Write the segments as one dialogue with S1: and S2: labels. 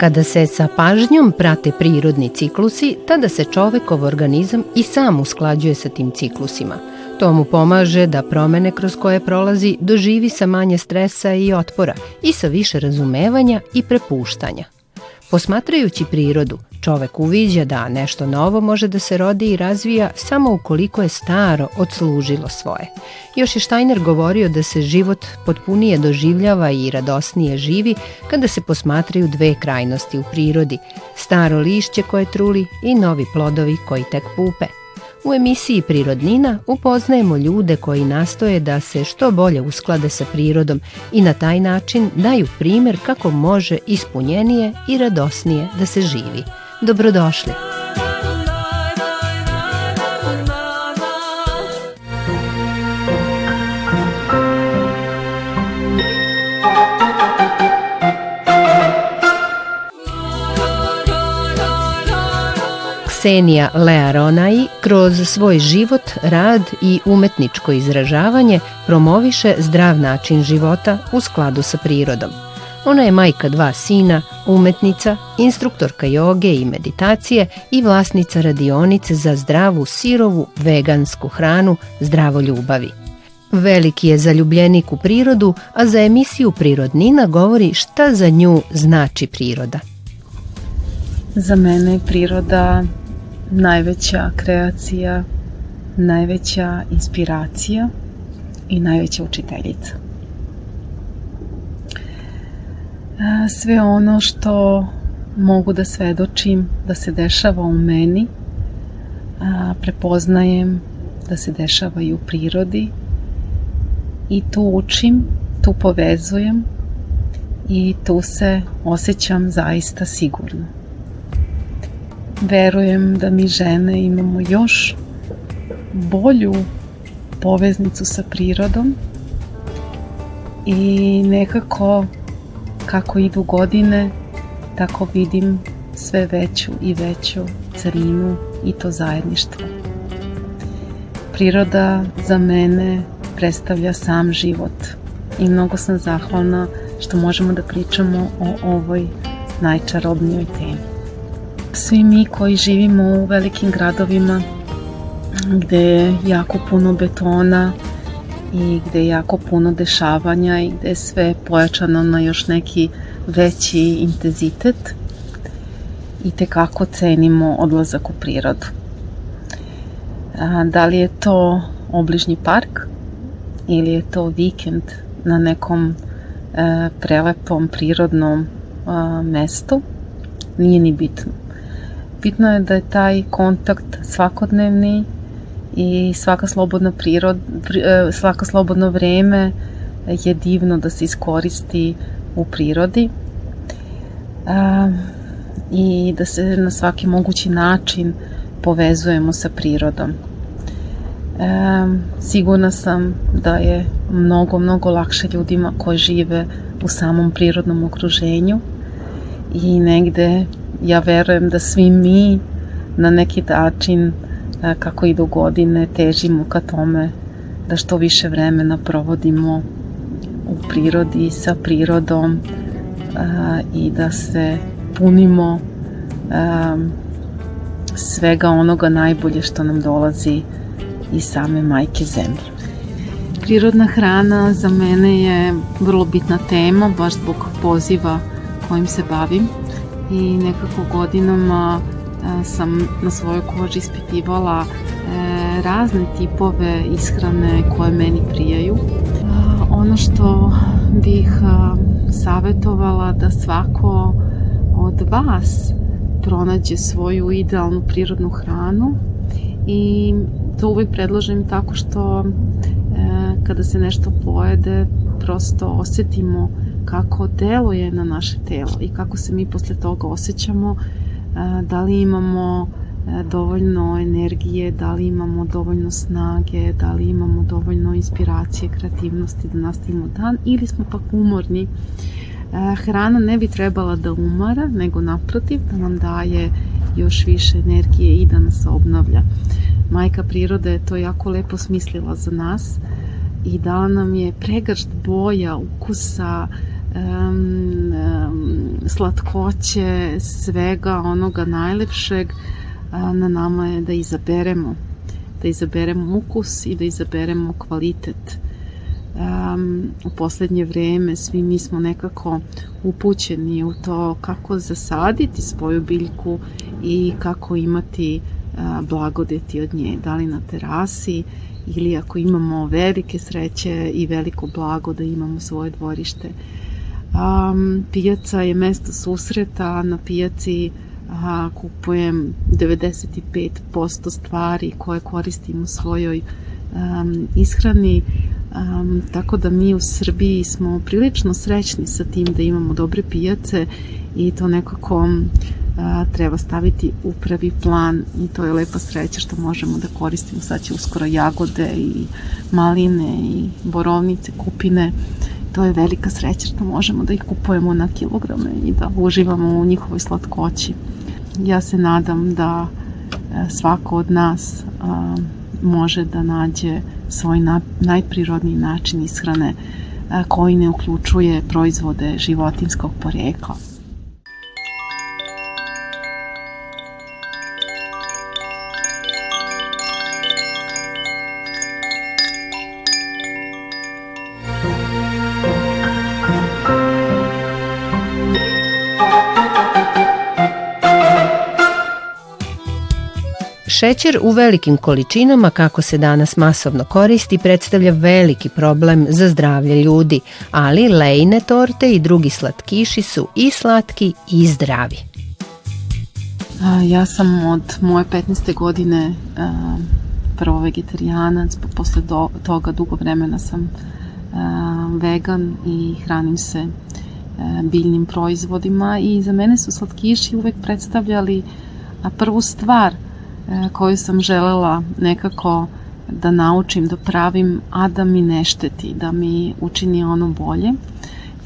S1: Kada se sa pažnjom prate prirodni ciklusi, tada se čovekov organizam i sam usklađuje sa tim ciklusima. To mu pomaže da promene kroz koje prolazi doživi sa manje stresa i otpora i sa više razumevanja i prepuštanja. Posmatrajući prirodu, čovek uviđa da nešto novo može da se rodi i razvija samo ukoliko je staro odslužilo svoje. Još je Steiner govorio da se život potpunije doživljava i radosnije živi kada se posmatraju dve krajnosti u prirodi, staro lišće koje truli i novi plodovi koji tek pupe – U emisiji Prirodnina upoznajemo ljude koji nastoje da se što bolje usklade sa prirodom i na taj način daju primer kako može ispunjenije i radosnije da se živi. Dobrodošli! Ksenija Learonai kroz svoj život, rad i umetničko izražavanje promoviše zdrav način života u skladu sa prirodom. Ona je majka dva sina, umetnica, instruktorka joge i meditacije i vlasnica radionice za zdravu sirovu vegansku hranu Zdravo ljubavi. Veliki je zaljubljenik u prirodu, a za emisiju Prirodnina govori šta za nju znači priroda.
S2: Za mene je priroda najveća kreacija, najveća inspiracija i najveća učiteljica. Sve ono što mogu da svedočim da se dešava u meni, prepoznajem da se dešava i u prirodi i tu učim, tu povezujem i tu se osjećam zaista sigurno. Verujem da mi žene imamo još bolju poveznicu sa prirodom i nekako kako idu godine tako vidim sve veću i veću carinu i to zajedništvo. Priroda za mene predstavlja sam život i mnogo sam zahvalna što možemo da pričamo o ovoj najčarobnijoj temi svi mi koji živimo u velikim gradovima gde je jako puno betona i gde je jako puno dešavanja i gde je sve pojačano na još neki veći intenzitet i tekako cenimo odlazak u prirodu. Da li je to obližnji park ili je to vikend na nekom e, prelepom prirodnom mestu, nije ni bitno bitno je da je taj kontakt svakodnevni i svaka slobodna prirod, e, svaka slobodno vreme je divno da se iskoristi u prirodi i da se na svaki mogući način povezujemo sa prirodom. E, sigurna sam da je mnogo, mnogo lakše ljudima koji žive u samom prirodnom okruženju i negde ja verujem da svi mi na neki način kako idu godine težimo ka tome da što više vremena provodimo u prirodi sa prirodom i da se punimo svega onoga najbolje što nam dolazi iz same majke zemlje. Prirodna hrana za mene je vrlo bitna tema, baš zbog poziva kojim se bavim i nekako godinama e, sam na svojoj koži ispitivala e, razne tipove ishrane koje meni prijaju. Ono što bih savjetovala da svako od vas pronađe svoju idealnu prirodnu hranu i to uvijek predložim tako što e, kada se nešto pojede prosto osetimo kako deluje na naše telo i kako se mi posle toga osjećamo, e, da li imamo e, dovoljno energije, da li imamo dovoljno snage, da li imamo dovoljno inspiracije, kreativnosti da nastavimo dan ili smo pak umorni. E, hrana ne bi trebala da umara, nego naprotiv da nam daje još više energije i da nas obnavlja. Majka priroda je to jako lepo smislila za nas i dala nam je pregršt boja, ukusa, um, um, slatkoće, svega onoga najlepšeg, na nama je da izaberemo da izaberemo ukus i da izaberemo kvalitet. Um, u poslednje vreme svi mi smo nekako upućeni u to kako zasaditi svoju biljku i kako imati uh, blagodeti od nje, da li na terasi ili ako imamo velike sreće i veliko blago da imamo svoje dvorište. Um, pijaca je mesto susreta, na pijaci a, kupujem 95% stvari koje koristim u svojoj um, ishrani, um, tako da mi u Srbiji smo prilično srećni sa tim da imamo dobre pijace i to nekako a, treba staviti u pravi plan i to je lepa sreća što možemo da koristimo. Sad će uskoro jagode i maline i borovnice, kupine. To je velika sreća što možemo da ih kupujemo na kilograme i da uživamo u njihovoj slatkoći. Ja se nadam da e, svako od nas može da nađe svoj najprirodniji način ishrane koji ne uključuje proizvode životinskog porekla.
S1: Šećer u velikim količinama, kako se danas masovno koristi, predstavlja veliki problem za zdravlje ljudi, ali lejne torte i drugi slatkiši su i slatki i zdravi.
S2: Ja sam od moje 15. godine prvo vegetarijanac, pa posle do, toga dugo vremena sam vegan i hranim se biljnim proizvodima i za mene su slatkiši uvek predstavljali prvu stvar – koju sam želela nekako da naučim da pravim, a da mi ne šteti, da mi učini ono bolje.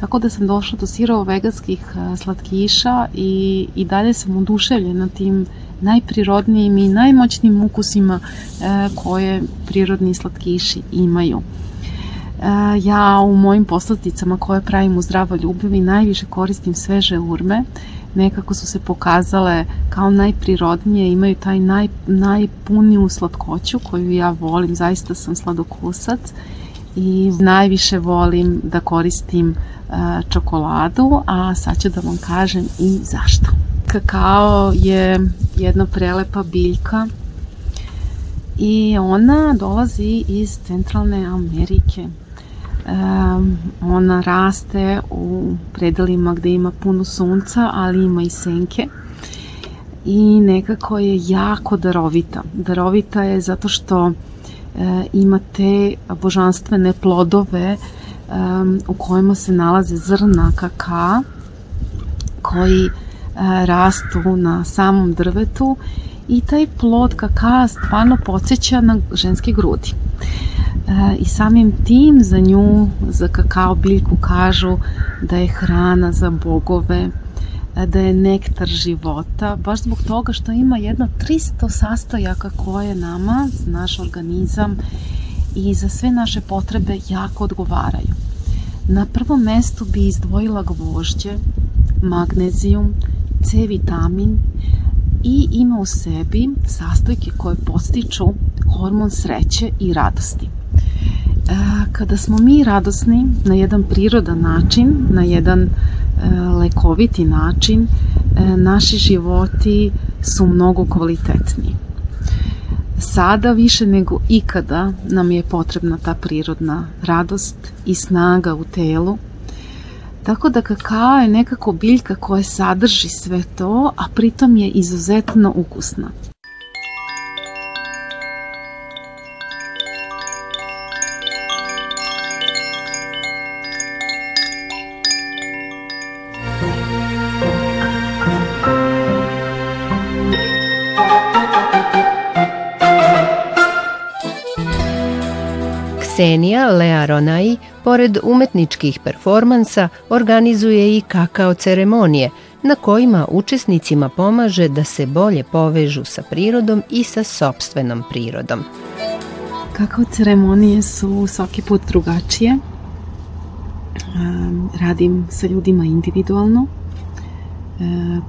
S2: Tako da sam došla do sirovo veganskih e, slatkiša i, i dalje sam oduševljena tim najprirodnijim i najmoćnijim ukusima e, koje prirodni slatkiši imaju. E, ja u mojim posladicama koje pravim u zdravo ljubavi najviše koristim sveže urme nekako su se pokazale kao najprirodnije, imaju taj naj, najpuniju slatkoću koju ja volim, zaista sam sladokusac i najviše volim da koristim uh, čokoladu, a sad ću da vam kažem i zašto. Kakao je jedna prelepa biljka i ona dolazi iz Centralne Amerike ona raste u predelima gde ima puno sunca, ali ima i senke i nekako je jako darovita. Darovita je zato što e, ima te božanstvene plodove u kojima se nalaze zrna kaka koji e, rastu na samom drvetu i taj plod kaka stvarno podsjeća na ženske grudi. E, i samim tim za nju, za kakao biljku kažu da je hrana za bogove, e, da je nektar života, baš zbog toga što ima jedno 300 sastojaka koje nama, naš organizam i za sve naše potrebe jako odgovaraju. Na prvom mestu bi izdvojila gvožđe, magnezijum, C vitamin i ima u sebi sastojke koje postiču hormon sreće i radosti. Kada smo mi radosni na jedan prirodan način, na jedan e, lekoviti način, e, naši životi su mnogo kvalitetniji. Sada više nego ikada nam je potrebna ta prirodna radost i snaga u telu, Tako da kakao je nekako biljka koja sadrži sve to, a pritom je izuzetno ukusna.
S1: Ksenija Learonai, pored umetničkih performansa, organizuje i kakao ceremonije, na kojima učesnicima pomaže da se bolje povežu sa prirodom i sa sobstvenom prirodom.
S2: Kakao ceremonije su svaki put drugačije. Radim sa ljudima individualno.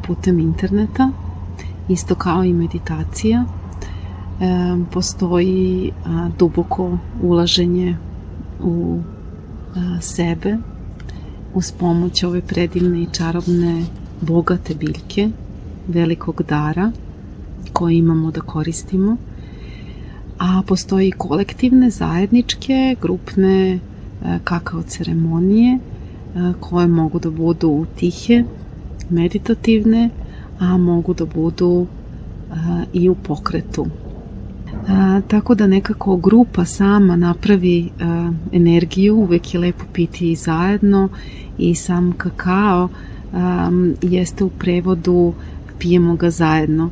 S2: putem interneta, isto kao i meditacija. E, postoji duboko ulaženje u sebe uz pomoć ove predivne i čarobne bogate biljke, velikog dara koje imamo da koristimo. A postoji kolektivne, zajedničke, grupne kakao ceremonije koje mogu da budu tihe, meditativne, a mogu da budu i u pokretu. A, tako da nekako grupa sama napravi a, energiju, uvek je lepo piti i zajedno i sam kakao a, jeste u prevodu pijemo ga zajedno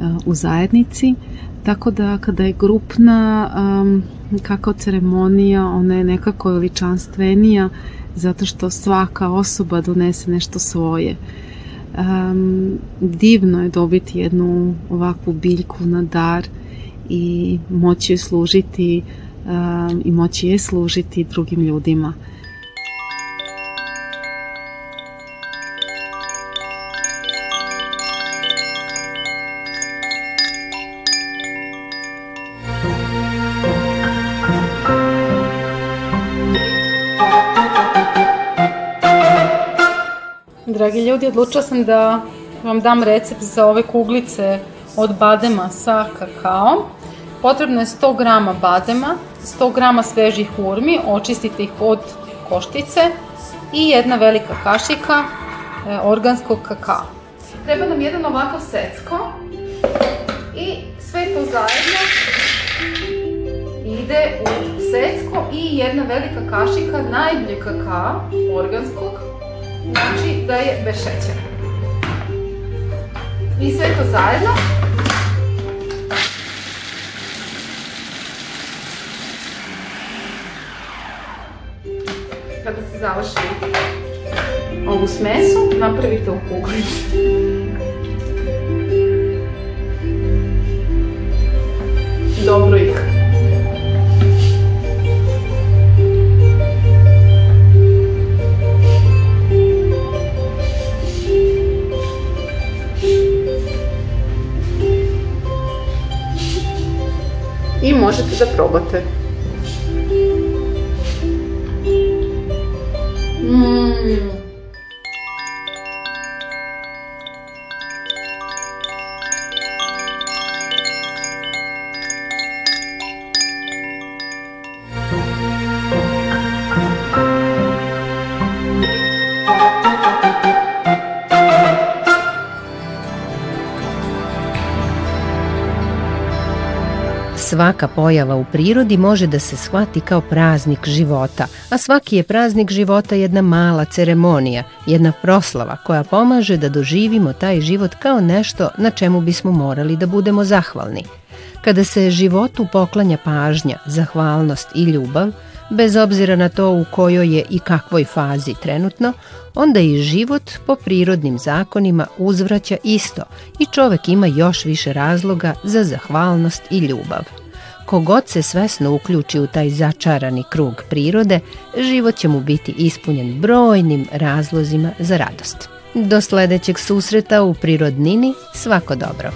S2: a, u zajednici, tako da kada je grupna a, kakao ceremonija, ona je nekako veličanstvenija zato što svaka osoba donese nešto svoje. Um, divno je dobiti jednu ovakvu biljku na dar i moći služiti um, i moći je služiti drugim ljudima.
S3: Dragi ljudi, odlučila sam da vam dam recept za ove kuglice od badema sa kakao. Potrebno je 100 g badema, 100 g svežih urmi, očistite ih od koštice i jedna velika kašika e, organskog kakao. Treba nam jedan ovakav secko i sve to zajedno ide u secko i jedna velika kašika najbolje kakao organskog, znači da je bez šećera. I sve to zajedno kada se završi ovu smesu, napravite u kuglicu. Dobro ih možete da probate. Mmm.
S1: Svaka pojava u prirodi može da se shvati kao praznik života, a svaki je praznik života jedna mala ceremonija, jedna proslava koja pomaže da doživimo taj život kao nešto na čemu bismo morali da budemo zahvalni. Kada se životu poklanja pažnja, zahvalnost i ljubav, bez obzira na to u kojoj je i kakvoj fazi trenutno, onda i život po prirodnim zakonima uzvraća isto i čovek ima još više razloga za zahvalnost i ljubav. Kogod se svesno uključi u taj začarani krug prirode, život će mu biti ispunjen brojnim razlozima za radost. Do sledećeg susreta u Prirodnini svako dobro.